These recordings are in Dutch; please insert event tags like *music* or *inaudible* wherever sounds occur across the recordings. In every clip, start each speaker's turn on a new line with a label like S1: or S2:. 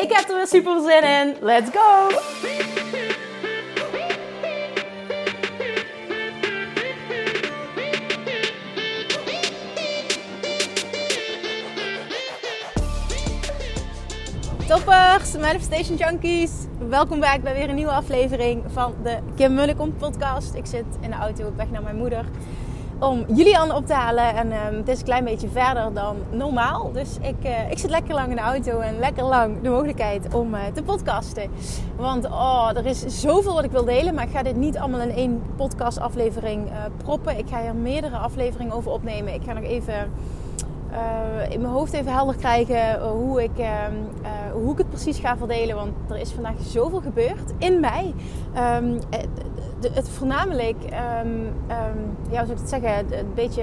S1: Ik heb er weer super zin in. Let's go! Toppers, Manifestation Junkies. Welkom bij weer een nieuwe aflevering van de Kim Mullekom podcast. Ik zit in de auto op weg naar mijn moeder om Julian op te halen. En um, het is een klein beetje verder dan normaal. Dus ik, uh, ik zit lekker lang in de auto en lekker lang de mogelijkheid om uh, te podcasten. Want oh, er is zoveel wat ik wil delen. Maar ik ga dit niet allemaal in één podcastaflevering uh, proppen. Ik ga hier meerdere afleveringen over opnemen. Ik ga nog even in mijn hoofd even helder krijgen hoe ik, uh, hoe ik het precies ga verdelen. Want er is vandaag zoveel gebeurd in mij. Um, het voornamelijk, um, ja, hoe zou ik het zeggen, een beetje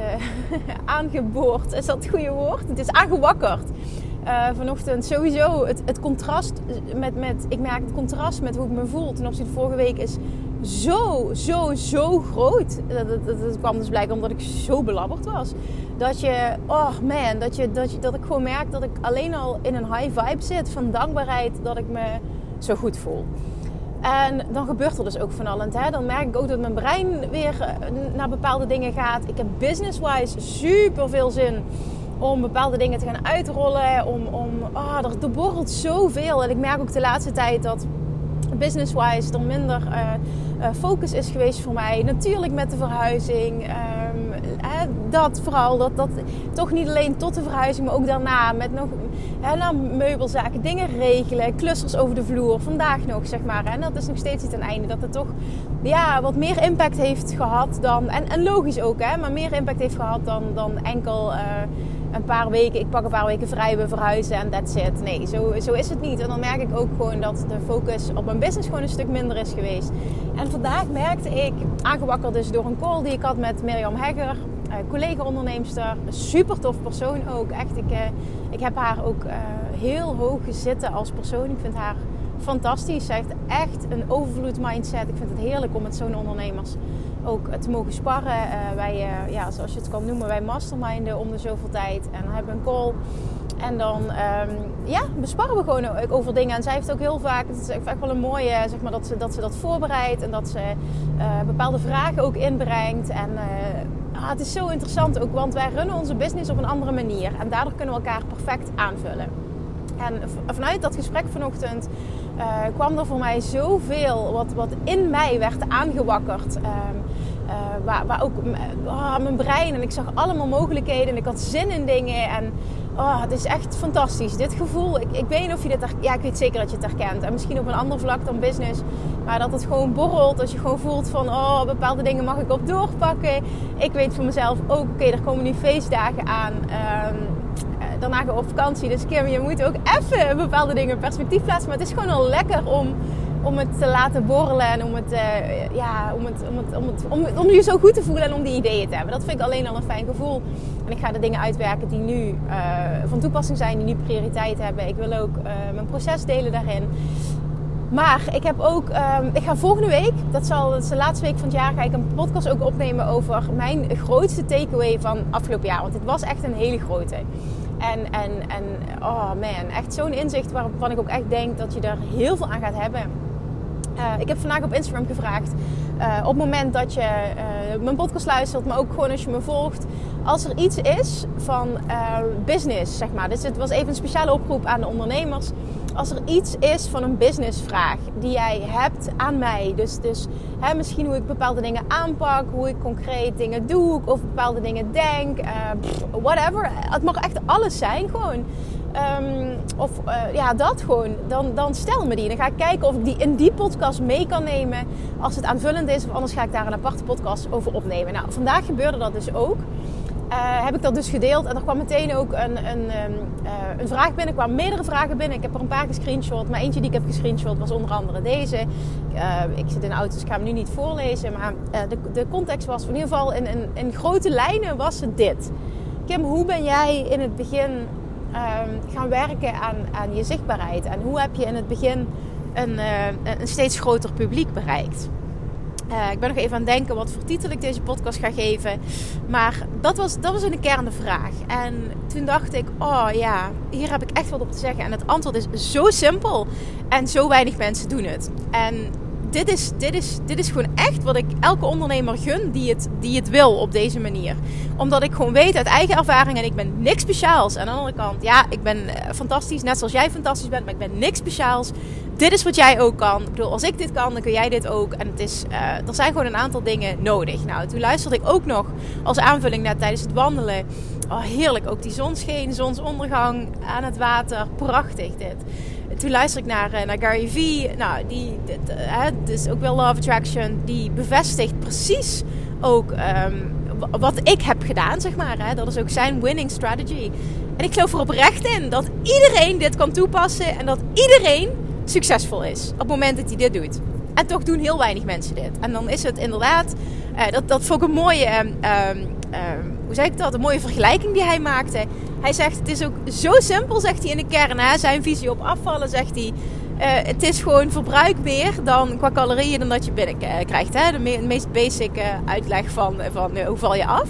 S1: *laughs* aangeboord. Is dat het goede woord? Het is aangewakkerd. vanochtend sowieso het, het contrast met, met, ik merk het contrast met hoe ik me voel ten opzichte van vorige week is zo, zo, zo groot. Dat, dat, dat, kwam dus blijkbaar omdat ik zo belabberd was. Dat je, oh man, dat, je, dat, je, dat ik gewoon merk dat ik alleen al in een high vibe zit van dankbaarheid dat ik me zo goed voel. En dan gebeurt er dus ook van alles. Hè? Dan merk ik ook dat mijn brein weer eh, naar bepaalde dingen gaat. Ik heb business-wise super veel zin om bepaalde dingen te gaan uitrollen. Om, om, oh, er, borrelt zoveel. En ik merk ook de laatste tijd dat business-wise er minder uh, uh, focus is geweest voor mij. Natuurlijk met de verhuizing. Dat vooral. Dat, dat toch niet alleen tot de verhuizing, maar ook daarna. Met nog hè, nou, meubelzaken, dingen regelen, clusters over de vloer. Vandaag nog, zeg maar. En dat is nog steeds niet ten einde. Dat het toch ja, wat meer impact heeft gehad dan. En, en logisch ook, hè, maar meer impact heeft gehad dan, dan enkel. Uh, een paar weken, ik pak een paar weken vrij, we verhuizen en that's it. Nee, zo, zo is het niet. En dan merk ik ook gewoon dat de focus op mijn business gewoon een stuk minder is geweest. En vandaag merkte ik, aangewakkerd dus door een call die ik had met Mirjam Hegger, collega-onderneemster, super tof persoon ook. Echt, ik, uh, ik heb haar ook uh, heel hoog zitten als persoon. Ik vind haar fantastisch. Ze heeft echt een overvloed mindset. Ik vind het heerlijk om met zo'n ondernemers ook te mogen sparren. Wij, ja, zoals je het kan noemen, wij masterminden om de zoveel tijd. En hebben een call. En dan um, ja, besparren we gewoon over dingen. En zij heeft ook heel vaak, het is echt wel een mooie, zeg maar, dat ze dat, ze dat voorbereidt. En dat ze bepaalde vragen ook inbrengt. En ah, het is zo interessant ook, want wij runnen onze business op een andere manier. En daardoor kunnen we elkaar perfect aanvullen. En vanuit dat gesprek vanochtend uh, kwam er voor mij zoveel wat, wat in mij werd aangewakkerd. Uh, uh, waar, waar, ook oh, mijn brein en ik zag allemaal mogelijkheden en ik had zin in dingen. En oh, het is echt fantastisch. Dit gevoel, ik, ik weet niet of je dit Ja, ik weet zeker dat je het herkent. En misschien op een ander vlak dan business. Maar dat het gewoon borrelt. Dat je gewoon voelt van, oh, bepaalde dingen mag ik op doorpakken. Ik weet voor mezelf ook, oké, er komen nu feestdagen aan. Um, daarna gaan we op vakantie. Dus Kim, je moet ook even bepaalde dingen in perspectief plaatsen. Maar het is gewoon al lekker om, om het te laten borrelen. En om, het, uh, ja, om, het, om, het, om, het, om, om je zo goed te voelen en om die ideeën te hebben. Dat vind ik alleen al een fijn gevoel. En ik ga de dingen uitwerken die nu uh, van toepassing zijn. Die nu prioriteit hebben. Ik wil ook uh, mijn proces delen daarin. Maar ik heb ook, um, ik ga volgende week, dat, zal, de laatste week van het jaar, ga ik een podcast ook opnemen over mijn grootste takeaway van afgelopen jaar. Want dit was echt een hele grote. En, en, en oh man, echt zo'n inzicht waarvan ik ook echt denk dat je daar heel veel aan gaat hebben. Uh, ik heb vandaag op Instagram gevraagd, uh, op het moment dat je uh, mijn podcast luistert, maar ook gewoon als je me volgt, als er iets is van business, zeg maar. Dus het was even een speciale oproep aan de ondernemers als er iets is van een businessvraag die jij hebt aan mij. Dus, dus hè, misschien hoe ik bepaalde dingen aanpak, hoe ik concreet dingen doe, of bepaalde dingen denk, whatever. Het mag echt alles zijn gewoon. Um, of uh, ja, dat gewoon. Dan, dan stel me die. Dan ga ik kijken of ik die in die podcast mee kan nemen. Als het aanvullend is. Of anders ga ik daar een aparte podcast over opnemen. Nou, vandaag gebeurde dat dus ook. heb ik dat dus gedeeld. En er kwam meteen ook een, een, ehm, een vraag binnen. Er kwamen meerdere vragen binnen. Ik heb er een paar gescreenshot. Maar eentje die ik heb gescreenshot was onder andere deze. ik zit in de auto, dus ik ga hem nu niet voorlezen. Maar de, de context was in ieder geval in, in grote lijnen was het dit. Kim, hoe ben jij in het begin Ehm, gaan werken aan, aan je zichtbaarheid? En hoe heb je in het begin een, uh, een steeds groter publiek bereikt? Uh, ik ben nog even aan het denken wat voor titel ik deze podcast ga geven. Maar dat was, dat was vraag. En toen dacht ik, oh ja, hier heb ik echt wat op te zeggen. En het antwoord is zo simpel. En zo weinig mensen doen het. En dit is, dit, is, dit is gewoon echt wat ik elke ondernemer gun die het, die het wil op deze manier. Omdat ik gewoon weet uit eigen ervaring en ik ben niks speciaals. Aan de andere kant, ja, ik ben eh, fantastisch, net zoals jij fantastisch bent, maar ik ben niks speciaals. Dit is wat jij ook kan. Ik bedoel, als ik dit kan, dan kun jij dit ook. En het is, uh, er zijn gewoon een aantal dingen nodig. Nou, toen luisterde ik ook nog als aanvulling net tijdens het wandelen. Oh, heerlijk. Ook die zon scheen, zonsondergang aan het water. Prachtig dit toen luister ik naar, eh, naar Gary Vee. Nou, die, het is ook wel Love Attraction. Die bevestigt precies ook ehm, wat ik heb gedaan, zeg maar. Hè. Dat is ook zijn winning strategy. En ik geloof er oprecht in dat iedereen dit kan toepassen. En dat iedereen succesvol is op het moment dat hij dit doet. En toch doen heel weinig mensen dit. En dan is het inderdaad, uh, dat, dat vond ik een mooie, um, hoe zeg ik dat, een mooie vergelijking die hij maakte. Hij zegt, het is ook zo simpel, zegt hij in de kern. Hè? Zijn visie op afvallen, zegt hij. Uh, het is gewoon verbruik meer dan qua calorieën dan dat je binnenkrijgt. Hè? De, me meest basic uitleg van, van hoe val je af.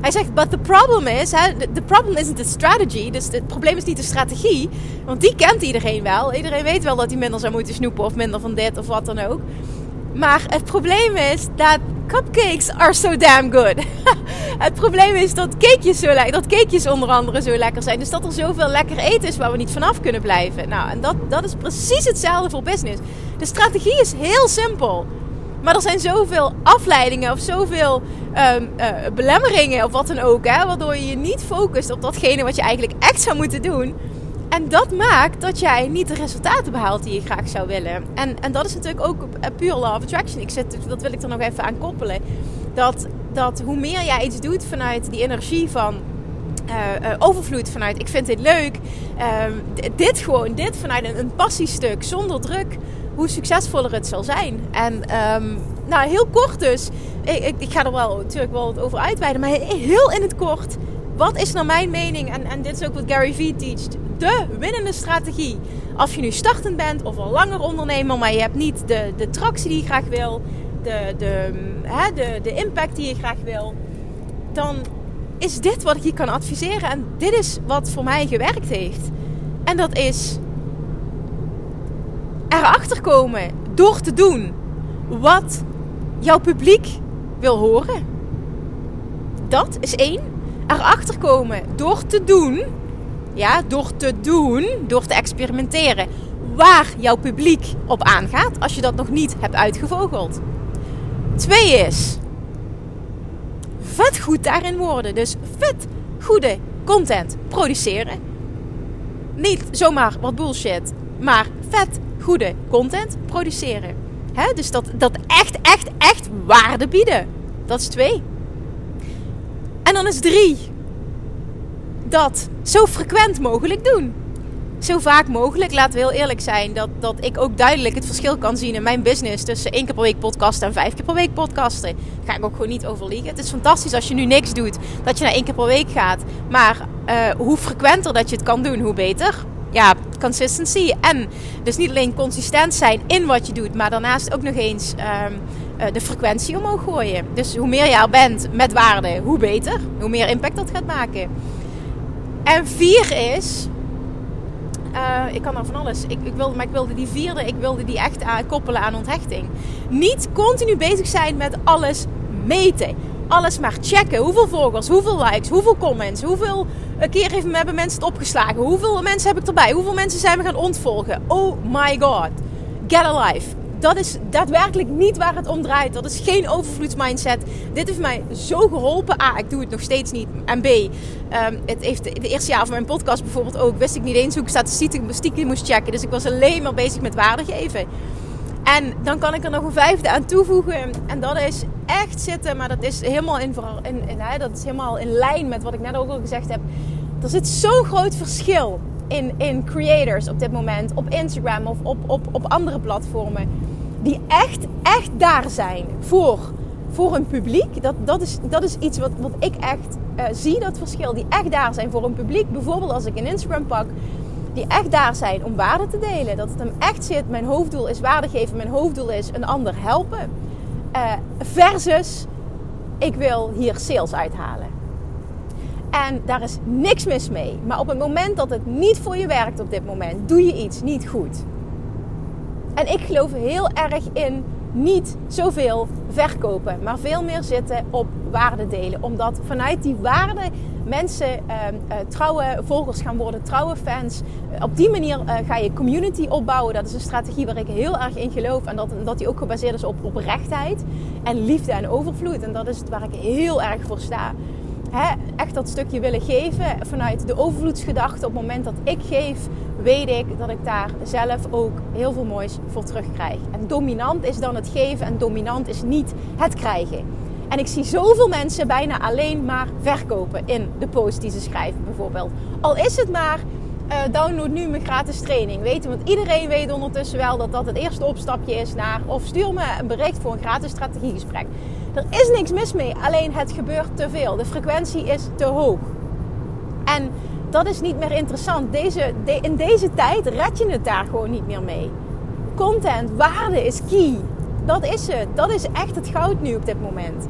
S1: Hij zegt, but the problem is, the problem isn't the strategy. Dus het probleem is niet de strategie. Want die kent iedereen wel. Iedereen weet wel dat hij minder zou moeten snoepen of minder van dit of wat dan ook. Maar het probleem is dat cupcakes are so damn good. *laughs* het probleem is dat cakejes, zo lekker, dat cakejes onder andere zo lekker zijn. Dus dat er zoveel lekker eten is waar we niet vanaf kunnen blijven. Nou, en dat, dat is precies hetzelfde voor business. De strategie is heel simpel. Maar er zijn zoveel afleidingen of zoveel um, uh, belemmeringen of wat dan ook. Hè, waardoor je je niet focust op datgene wat je eigenlijk echt zou moeten doen. En dat maakt dat jij niet de resultaten behaalt die je graag zou willen. En, en dat is natuurlijk ook puur law of attraction. Ik zit, dat wil ik er nog even aan koppelen. Dat, dat hoe meer jij iets doet vanuit die energie van uh, uh, overvloed vanuit ik vind dit leuk. Uh, dit gewoon, dit vanuit een, passiestuk zonder druk. Hoe succesvoller het zal zijn. En um, nou, heel kort dus. Ik, ik, ik, ga er wel natuurlijk wel over uitweiden. Maar heel in het kort. Wat is naar mijn mening, en, en dit is ook wat Gary Vee teacht, de winnende strategie. Als je nu startend bent of al langer ondernemer, maar je hebt niet de, de tractie die je graag wil, de, de, hè, de, de impact die je graag wil, dan is dit wat ik je kan adviseren. En dit is wat voor mij gewerkt heeft. En dat is erachter komen door te doen wat jouw publiek wil horen. Dat is één. Erachter komen door te doen ja, door te doen, door te experimenteren, waar jouw publiek op aangaat als je dat nog niet hebt uitgevogeld. Twee is vet goed daarin worden. Dus vet goede content produceren. Niet zomaar wat bullshit, maar vet goede content produceren. He, dus dat, dat echt, echt, echt waarde bieden. Dat is twee. En dan is drie dat zo frequent mogelijk doen. Zo vaak mogelijk. Laten we heel eerlijk zijn dat, dat ik ook duidelijk het verschil kan zien in mijn business tussen één keer per week podcasten en vijf keer per week podcasten. Daar ga ik ook gewoon niet over liegen. Het is fantastisch als je nu niks doet, dat je naar één keer per week gaat. Maar uh, hoe frequenter dat je het kan doen, hoe beter. Ja, consistency. En dus niet alleen consistent zijn in wat je doet, maar daarnaast ook nog eens um, uh, de frequentie omhoog gooien. Dus hoe meer je er bent met waarde, hoe beter. Hoe meer impact dat gaat maken. En vier is. Uh, ik kan dan van alles. Ik, ik, wilde, maar ik wilde die vierde, ik wilde die echt aan, koppelen aan onthechting. Niet continu bezig zijn met alles meten. Alles maar checken. Hoeveel volgers, hoeveel likes, hoeveel comments, hoeveel keer heeft, hebben mensen het opgeslagen, hoeveel mensen heb ik erbij, hoeveel mensen zijn we gaan ontvolgen. Oh my god. Get alive dat is daadwerkelijk niet waar het om draait. Dat is geen overvloedsmindset. Dit heeft mij zo geholpen. A, ik doe het nog steeds niet. En B, um, het heeft de, eerste jaar van mijn podcast bijvoorbeeld ook. Wist ik niet eens hoe ik statistieken moest checken. Dus ik was alleen maar bezig met waarde geven. En dan kan ik er nog een vijfde aan toevoegen. En dat is echt zitten, maar dat is helemaal in, in, dat is helemaal in lijn met wat ik net ook al gezegd heb. Er zit zo'n groot verschil in, in creators op dit moment, op Instagram of op, op, op andere platformen, die echt, echt daar zijn voor, voor een publiek. Dat, dat, is, dat is iets wat, wat ik echt uh, zie, dat verschil. Die echt daar zijn voor een publiek. Bijvoorbeeld als ik een Instagram pak, die echt daar zijn om waarde te delen. Dat het hem echt zit, mijn hoofddoel is waarde geven, mijn hoofddoel is een ander helpen. Uh, versus, ik wil hier sales uithalen. En daar is niks mis mee. Maar op het moment dat het niet voor je werkt op dit moment, doe je iets niet goed. En ik geloof heel erg in niet zoveel verkopen, maar veel meer zitten op waarde delen. Omdat vanuit die waarde mensen uh, uh, trouwe volgers gaan worden, trouwe fans. Op die manier uh, ga je community opbouwen. Dat is een strategie waar ik heel erg in geloof. En dat, dat die ook gebaseerd is op oprechtheid en liefde en overvloed. En dat is het waar ik heel erg voor sta echt dat stukje willen geven vanuit de overvloedsgedachte. Op het moment dat ik geef, weet ik dat ik daar zelf ook heel veel moois voor terugkrijg. En dominant is dan het geven en dominant is niet het krijgen. En ik zie zoveel mensen bijna alleen maar verkopen in de post die ze schrijven, bijvoorbeeld. Al is het maar uh, download nu mijn gratis training. Want iedereen weet ondertussen wel dat dat het eerste opstapje is naar. Of stuur me een bericht voor een gratis strategiegesprek. Er is niks mis mee, alleen het gebeurt te veel. De frequentie is te hoog. En dat is niet meer interessant. Deze, in deze tijd red je het daar gewoon niet meer mee. Content, waarde is key. Dat is het. Dat is echt het goud nu op dit moment.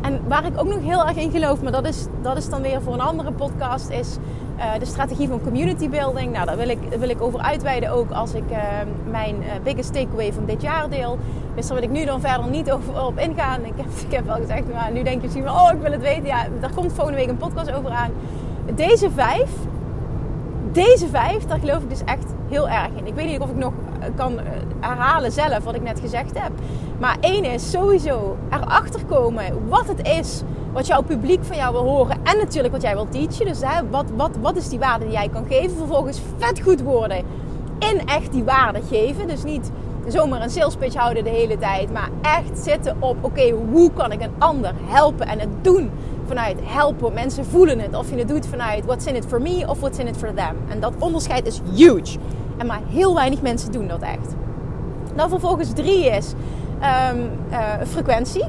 S1: En waar ik ook nog heel erg in geloof, maar dat is, dat is dan weer voor een andere podcast, is uh, de strategie van community building. Nou, daar wil ik, wil ik over uitweiden ook als ik uh, mijn uh, biggest takeaway van dit jaar deel. Dus daar wil ik nu dan verder niet over, op ingaan. Ik heb, ik heb wel gezegd, maar nu denk je misschien wel, oh, ik wil het weten. Ja, daar komt volgende week een podcast over aan. Deze vijf, deze vijf, daar geloof ik dus echt heel erg in. Ik weet niet of ik nog kan herhalen zelf wat ik net gezegd heb. Maar één is sowieso erachter komen wat het is wat jouw publiek van jou wil horen. En natuurlijk wat jij wilt teachen. Dus hè, wat, wat, wat is die waarde die jij kan geven? Vervolgens vet goed worden in echt die waarde geven. Dus niet zomaar een sales pitch houden de hele tijd. Maar echt zitten op, oké, hoe kan ik een ander helpen? En het doen vanuit helpen. Mensen voelen het. Of je het doet vanuit what's in it for me of what's in it for them. En dat onderscheid is huge. En maar heel weinig mensen doen dat echt. Dan vervolgens drie is um, uh, frequentie.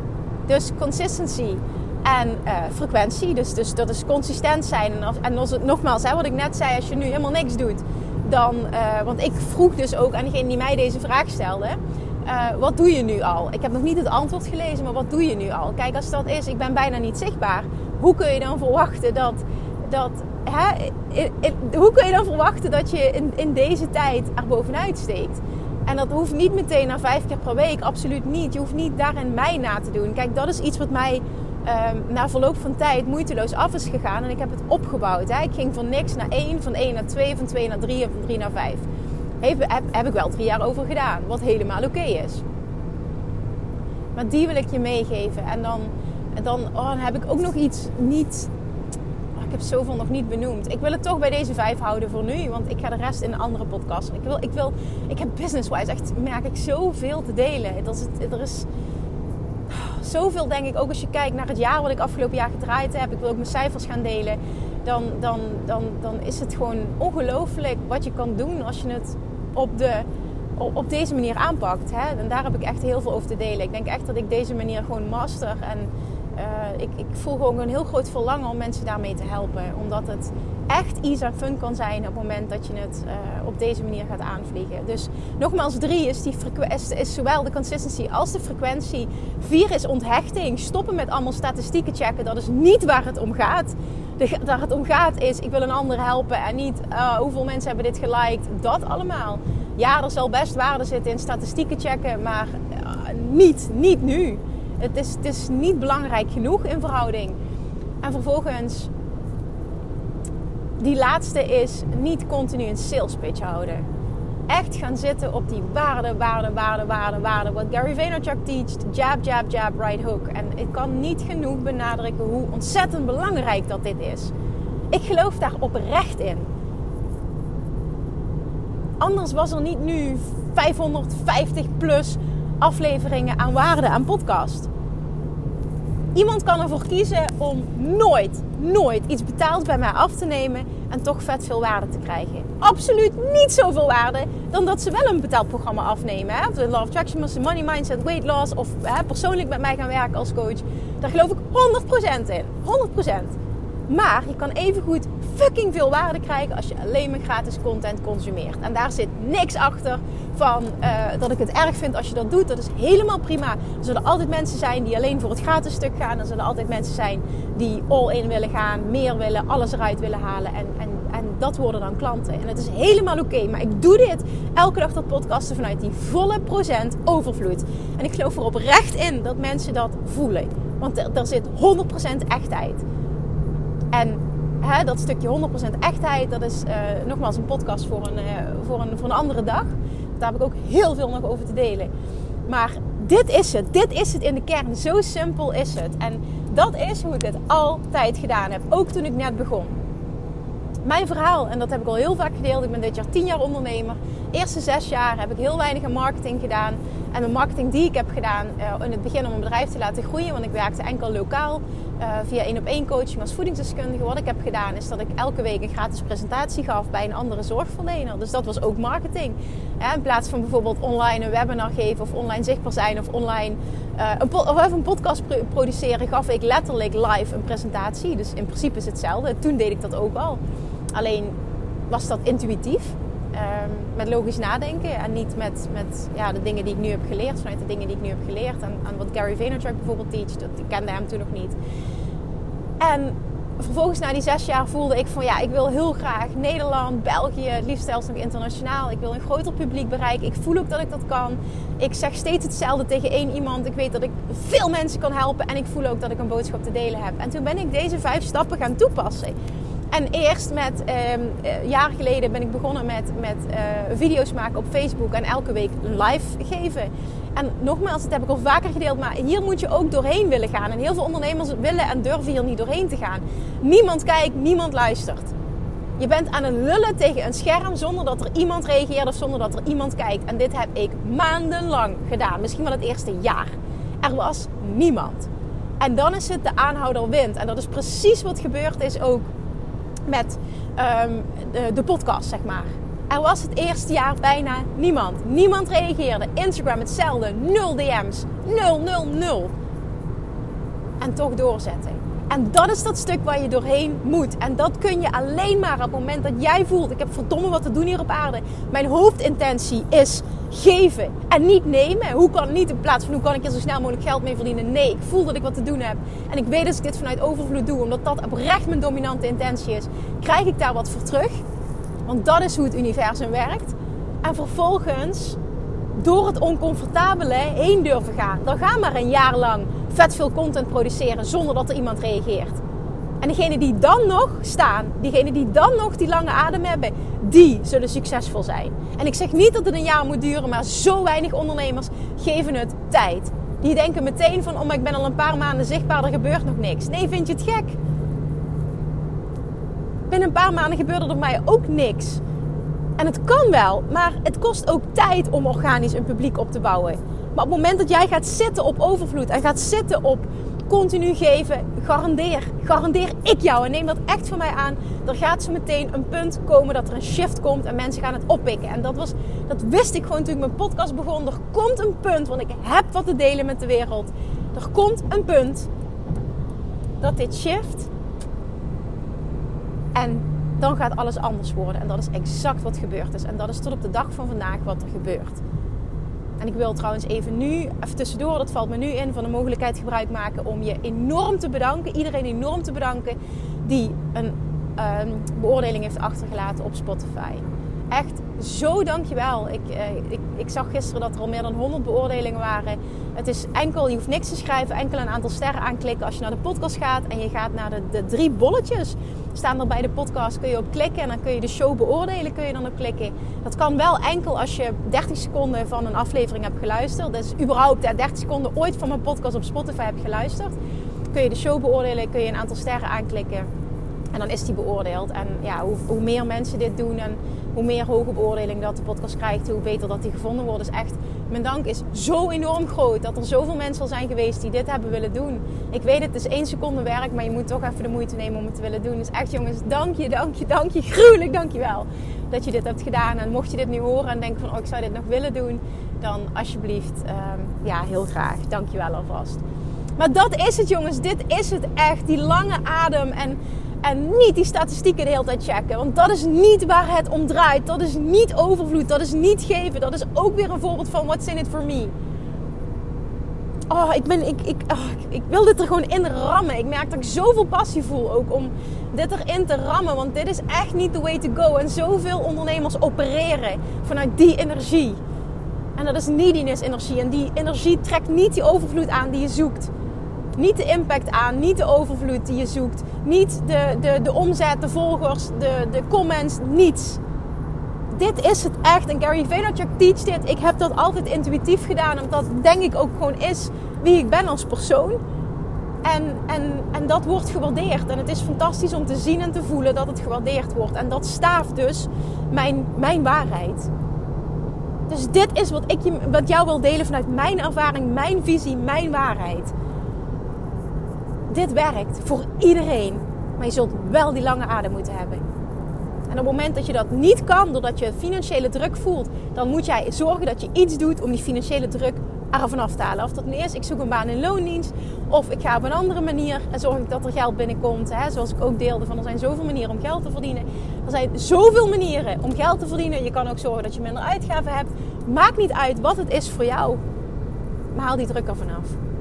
S1: Dus consistency en uh, frequentie. Dus, dus dat is consistent zijn. En, als, het, nogmaals, hè, wat ik net zei, als je nu helemaal niks doet, dan. Uh, want ik vroeg dus ook aan degene die mij deze vraag stelde. Uh, wat doe je nu al? Ik heb nog niet het antwoord gelezen, maar wat doe je nu al? Kijk, als dat is, ik ben bijna niet zichtbaar. Hoe kun je dan verwachten dat. dat hè, hoe kun je dan verwachten dat je in, in deze tijd er bovenuit steekt? En dat hoeft niet meteen na vijf keer per week, absoluut niet. Je hoeft niet daarin mij na te doen. Kijk, dat is iets wat mij um, na verloop van tijd moeiteloos af is gegaan. En ik heb het opgebouwd. Hè. Ik ging van niks naar één, van één naar twee, van twee naar drie en van drie naar vijf. Heb, heb, heb ik wel drie jaar over gedaan. Wat helemaal oké is. Maar die wil ik je meegeven. En dan, dan, oh, heb ik ook nog iets niet oh, ik heb zoveel nog niet benoemd. Ik wil het toch bij deze vijf houden voor nu. Want ik ga de rest in een andere podcast. Ik, wil, ik, wil, ik heb business-wise echt, merk ik, zoveel te delen. Er is zoveel denk ik, ook als je kijkt naar het jaar wat ik afgelopen jaar gedraaid heb. Ik wil ook mijn cijfers gaan delen. Dan, dan, dan, dan is het gewoon ongelooflijk wat je kan doen als je het op, de, op, deze manier aanpakt. Hè? En daar heb ik echt heel veel over te delen. Ik denk echt dat ik deze manier gewoon master. En uh, ik, ik voel gewoon een heel groot verlangen om mensen daarmee te helpen. Omdat het echt easy fun kan zijn op het moment dat je het uh, op deze manier gaat aanvliegen. Dus nogmaals, drie is, die is, is zowel de consistency als de frequentie. Vier is onthechting. Stoppen met allemaal statistieken checken. Dat is niet waar het om gaat. De, waar het om gaat is, ik wil een ander helpen en niet uh, hoeveel mensen hebben dit geliked. Dat allemaal. Ja, er zal best waarde zitten in statistieken checken, maar uh, niet, niet nu. Het is, het is niet belangrijk genoeg in verhouding. En vervolgens, die laatste is niet continu een sales pitch houden. Echt gaan zitten op die waarde, waarde, waarde, waarde, waarde. Wat Gary Vaynerchuk teacht. Jab, jab, jab, right hook. En ik kan niet genoeg benadrukken hoe ontzettend belangrijk dat dit is. Ik geloof daar oprecht in. Anders was er niet nu 550 plus afleveringen aan waarde aan podcast. Iemand kan ervoor kiezen om nooit, nooit iets betaald bij mij af te nemen en toch vet veel waarde te krijgen. Absoluut niet zoveel waarde dan dat ze wel een betaald programma afnemen. Hè? Of de Love Attraction Master, Money Mindset, Weight Loss of hè, persoonlijk met mij gaan werken als coach. Daar geloof ik 100% in. 100%. Maar je kan evengoed fucking veel waarde krijgen als je alleen maar gratis content consumeert. En daar zit niks achter van uh, dat ik het erg vind als je dat doet. Dat is helemaal prima. Er zullen altijd mensen zijn die alleen voor het gratis stuk gaan. Er zullen altijd mensen zijn die all in willen gaan, meer willen, alles eruit willen halen. En, en, en dat worden dan klanten. En het is helemaal oké. Maar ik doe dit elke dag dat podcasten vanuit die volle procent overvloed. En ik geloof er oprecht in dat mensen dat voelen. Want er, er zit 100% echtheid. En hè, dat stukje 100% echtheid, dat is uh, nogmaals een podcast voor een, uh, voor, een, voor een andere dag. Daar heb ik ook heel veel nog over te delen. Maar dit is het. Dit is het in de kern. Zo simpel is het. En dat is hoe ik het altijd gedaan heb. Ook toen ik net begon. Mijn verhaal, en dat heb ik al heel vaak gedeeld. Ik ben dit jaar 10 jaar ondernemer. Eerste zes jaar heb ik heel weinig marketing gedaan. En de marketing die ik heb gedaan uh, in het begin om een bedrijf te laten groeien. Want ik werkte enkel lokaal uh, via één op één coaching als voedingsdeskundige. Wat ik heb gedaan is dat ik elke week een gratis presentatie gaf bij een andere zorgverlener. Dus dat was ook marketing. in plaats van bijvoorbeeld online een webinar geven of online zichtbaar zijn of online uh, een, of een podcast produceren, gaf ik letterlijk live een presentatie. Dus in principe is hetzelfde. Toen deed ik dat ook al. Alleen was dat intuïtief. Um, met logisch nadenken en niet met, met ja, de dingen die ik nu heb geleerd, vanuit de dingen die ik nu heb geleerd en, en wat Gary Vaynerchuk bijvoorbeeld teach, dat ik kende hem toen nog niet. En vervolgens na die zes jaar voelde ik van ja, ik wil heel graag Nederland, België, het liefst zelfs nog internationaal. Ik wil een groter publiek bereiken. Ik voel ook dat ik dat kan. Ik zeg steeds hetzelfde tegen één iemand. Ik weet dat ik veel mensen kan helpen en ik voel ook dat ik een boodschap te delen heb. En toen ben ik deze vijf stappen gaan toepassen. En eerst met, um, jaren geleden ben ik begonnen met, met uh, video's maken op Facebook en elke week live geven. En nogmaals, dat heb ik al vaker gedeeld, maar hier moet je ook doorheen willen gaan. En heel veel ondernemers willen en durven hier niet doorheen te gaan. Niemand kijkt, niemand luistert. Je bent aan het lullen tegen een scherm zonder dat er iemand reageert of zonder dat er iemand kijkt. En dit heb ik maandenlang gedaan, misschien wel het eerste jaar. Er was niemand. En dan is het de aanhouder wint. En dat is precies wat gebeurd is ook met um, de, de podcast, zeg maar. Er was het eerste jaar bijna niemand. Niemand reageerde. Instagram hetzelfde. Nul DM's. Nul, nul, nul. En toch doorzetten. En dat is dat stuk waar je doorheen moet. En dat kun je alleen maar op het moment dat jij voelt: ik heb verdomme wat te doen hier op aarde. Mijn hoofdintentie is geven en niet nemen. Hoe kan niet in plaats van hoe kan ik er zo snel mogelijk geld mee verdienen? Nee, ik voel dat ik wat te doen heb. En ik weet dat ik dit vanuit overvloed doe, omdat dat oprecht mijn dominante intentie is. Krijg ik daar wat voor terug? Want dat is hoe het universum werkt. En vervolgens door het oncomfortabele heen durven gaan. Dan ga maar een jaar lang vet veel content produceren zonder dat er iemand reageert. En degenen die dan nog staan, diegenen die dan nog die lange adem hebben, die zullen succesvol zijn. En ik zeg niet dat het een jaar moet duren, maar zo weinig ondernemers geven het tijd. Die denken meteen van, oh maar ik ben al een paar maanden zichtbaar, er gebeurt nog niks. Nee, vind je het gek? Binnen een paar maanden gebeurde er mij ook niks. En het kan wel, maar het kost ook tijd om organisch een publiek op te bouwen. Maar op het moment dat jij gaat zitten op overvloed en gaat zitten op continu geven, garandeer, garandeer ik jou en neem dat echt van mij aan. Er gaat zo meteen een punt komen dat er een shift komt en mensen gaan het oppikken. En dat, was, dat wist ik gewoon toen ik mijn podcast begon. Er komt een punt, want ik heb wat te delen met de wereld. Er komt een punt dat dit shift en dan gaat alles anders worden. En dat is exact wat gebeurd is. En dat is tot op de dag van vandaag wat er gebeurt. En ik wil trouwens even nu, even tussendoor, dat valt me nu in, van de mogelijkheid gebruik maken om je enorm te bedanken. Iedereen enorm te bedanken die een um, beoordeling heeft achtergelaten op Spotify. Echt zo dankjewel. Ik, uh, ik, ik zag gisteren dat er al meer dan 100 beoordelingen waren. Het is enkel, je hoeft niks te schrijven, enkel een aantal sterren aanklikken als je naar de podcast gaat en je gaat naar de, de drie bolletjes staan er bij de podcast. Kun je op klikken en dan kun je de show beoordelen. Kun je dan op klikken. Dat kan wel enkel als je 30 seconden van een aflevering hebt geluisterd. Dus überhaupt 30 seconden ooit van mijn podcast op Spotify hebt geluisterd. Kun je de show beoordelen. Kun je een aantal sterren aanklikken. En dan is die beoordeeld. En ja, hoe, hoe meer mensen dit doen en hoe meer hoge beoordeling dat de podcast krijgt, hoe beter dat die gevonden wordt. Dus echt, mijn dank is zo enorm groot dat er zoveel mensen al zijn geweest die dit hebben willen doen. Ik weet het, is één seconde werk, maar je moet toch even de moeite nemen om het te willen doen. Dus echt jongens, dank je, dank je, dank je, *laughs* gruwelijk dank je wel dat je dit hebt gedaan. En mocht je dit nu horen en denken van, oh ik zou dit nog willen doen, dan alsjeblieft, um, ja heel graag. Dank je wel alvast. Maar dat is het jongens, dit is het echt, die lange adem en en niet die statistieken de hele tijd checken. Want dat is niet waar het om draait. Dat is niet overvloed. Dat is niet geven. Dat is ook weer een voorbeeld van what's in it for me. Oh, ik, ben, ik, ik, oh, ik wil dit er gewoon in rammen. Ik merk dat ik zoveel passie voel ook om dit erin te rammen. Want dit is echt niet the way to go. En zoveel ondernemers opereren vanuit die energie. En dat is neediness energie. En die energie trekt niet die overvloed aan die je zoekt. Niet de impact aan, niet de overvloed die je zoekt. Niet de, de, de omzet, de volgers, de, de comments, niets. Dit is het echt. En Gary Vaynerchuk teach dit. Ik heb dat altijd intuïtief gedaan. Omdat dat denk ik ook gewoon is wie ik ben als persoon. En, en, en dat wordt gewaardeerd. En het is fantastisch om te zien en te voelen dat het gewaardeerd wordt. En dat staaft dus mijn, mijn waarheid. Dus dit is wat ik wat jou wil delen vanuit mijn ervaring, mijn visie, mijn waarheid dit werkt voor iedereen. Maar je zult wel die lange adem moeten hebben. En op het moment dat je dat niet kan, doordat je financiële druk voelt, dan moet jij zorgen dat je iets doet om die financiële druk ervan af te halen. Of dat nu is, ik zoek een baan in loondienst. Of ik ga op een andere manier en zorg ik dat er geld binnenkomt. Hè? Zoals ik ook deelde, van er zijn zoveel manieren om geld te verdienen. Er zijn zoveel manieren om geld te verdienen. Je kan ook zorgen dat je minder uitgaven hebt. Maakt niet uit wat het is voor jou. Maar haal die druk ervan af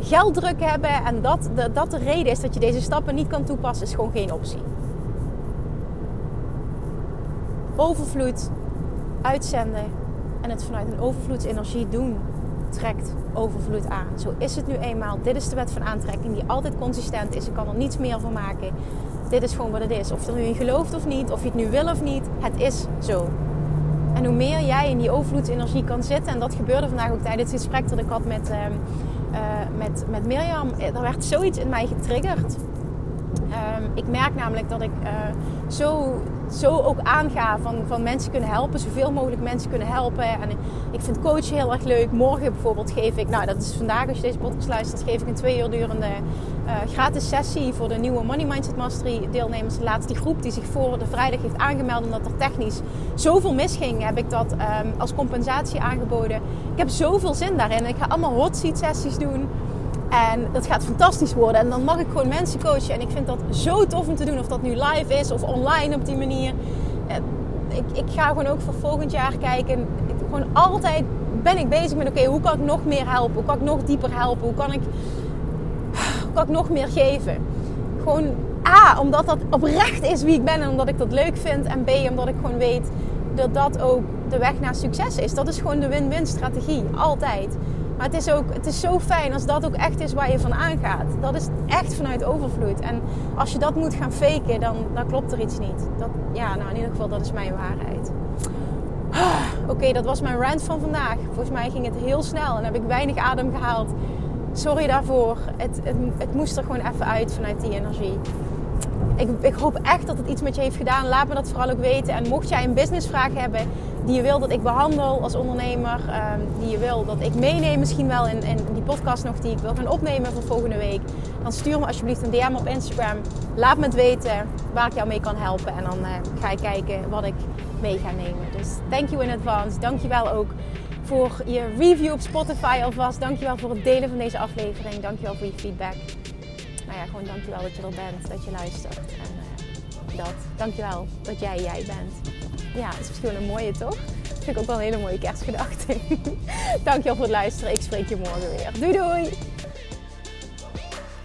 S1: gelddruk hebben en dat, de, dat de reden is dat je deze stappen niet kan toepassen, is gewoon geen optie. Overvloed uitzenden en het vanuit een overvloedsenergie doen trekt overvloed aan. Zo is het nu eenmaal. Dit is de wet van aantrekking die altijd consistent is. Ik kan er niets meer van maken. Dit is gewoon wat het is. Of je er nu in gelooft of niet, of je het nu wil of niet, het is zo. En hoe meer jij in die overvloedsenergie kan zitten, en dat gebeurde vandaag ook tijdens het gesprek dat ik had met, ehm, uh, met, met Mirjam, eh, er werd zoiets in mij getriggerd. Um, ik merk namelijk dat ik uh, zo, zo ook aanga van, van mensen kunnen helpen, zoveel mogelijk mensen kunnen helpen. En ik vind coachen heel erg leuk. Morgen bijvoorbeeld geef ik, nou dat is vandaag als je deze podcast luistert, geef ik een twee uur durende uh, gratis sessie voor de nieuwe Money Mindset Mastery deelnemers. Laatst die groep die zich voor de vrijdag heeft aangemeld omdat er technisch zoveel misging, heb ik dat um, als compensatie aangeboden. Ik heb zoveel zin daarin. Ik ga allemaal hot seat sessies doen. En dat gaat fantastisch worden. En dan mag ik gewoon mensen coachen. En ik vind dat zo tof om te doen. Of dat nu live is of online op die manier. Ik, ik ga gewoon ook voor volgend jaar kijken. gewoon altijd ben ik bezig met: oké, hoe kan ik nog meer helpen? Hoe kan ik nog dieper helpen? Hoe kan ik, hoe kan ik nog meer geven? Gewoon A, omdat dat oprecht is wie ik ben en omdat ik dat leuk vind. En B, omdat ik gewoon weet dat dat ook de weg naar succes is. Dat is gewoon de win-win strategie. Altijd. Maar het is, ook, het is zo fijn als dat ook echt is waar je van aangaat. Dat is echt vanuit overvloed. En als je dat moet gaan faken, dan, dan klopt er iets niet. Dat, ja, nou in ieder geval, dat is mijn waarheid. *sighs* Oké, dat was mijn rant van vandaag. Volgens mij ging het heel snel en heb ik weinig adem gehaald. Sorry daarvoor. Het, het, het moest er gewoon even uit vanuit die energie ik, ik, hoop echt dat het iets met je heeft gedaan. Laat me dat vooral ook weten. En mocht jij een businessvraag hebben die je wil dat ik behandel als ondernemer, ehm, die je wil dat ik meeneem misschien wel in, in, die podcast nog die ik wil gaan opnemen voor volgende week, dan stuur me alsjeblieft een DM op Instagram. Laat me het weten waar ik jou mee kan helpen. En dan uh, ga ik kijken wat ik mee ga nemen. Dus thank you in advance. Dank je wel ook voor je review op Spotify alvast. Dank je wel voor het delen van deze aflevering. Dank je wel voor je feedback nou ja, gewoon dankjewel dat je er bent, dat je luistert. En uh, dat. Dankjewel dat jij jij bent. Ja, dat is misschien een mooie toch? Dat vind ik ook wel een hele mooie kerstgedachte. *laughs* dankjewel voor het luisteren. Ik spreek je morgen weer. Doei doei!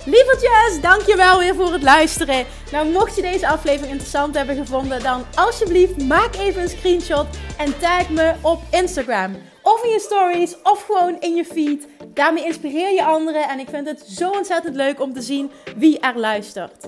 S1: Lievertjes, dankjewel weer voor het luisteren. Nou, mocht je deze aflevering interessant hebben gevonden, dan alsjeblieft maak even een screenshot en tag me op Instagram. Of in je stories, of gewoon in je feed. Daarmee inspireer je anderen en ik vind het zo ontzettend leuk om te zien wie er luistert.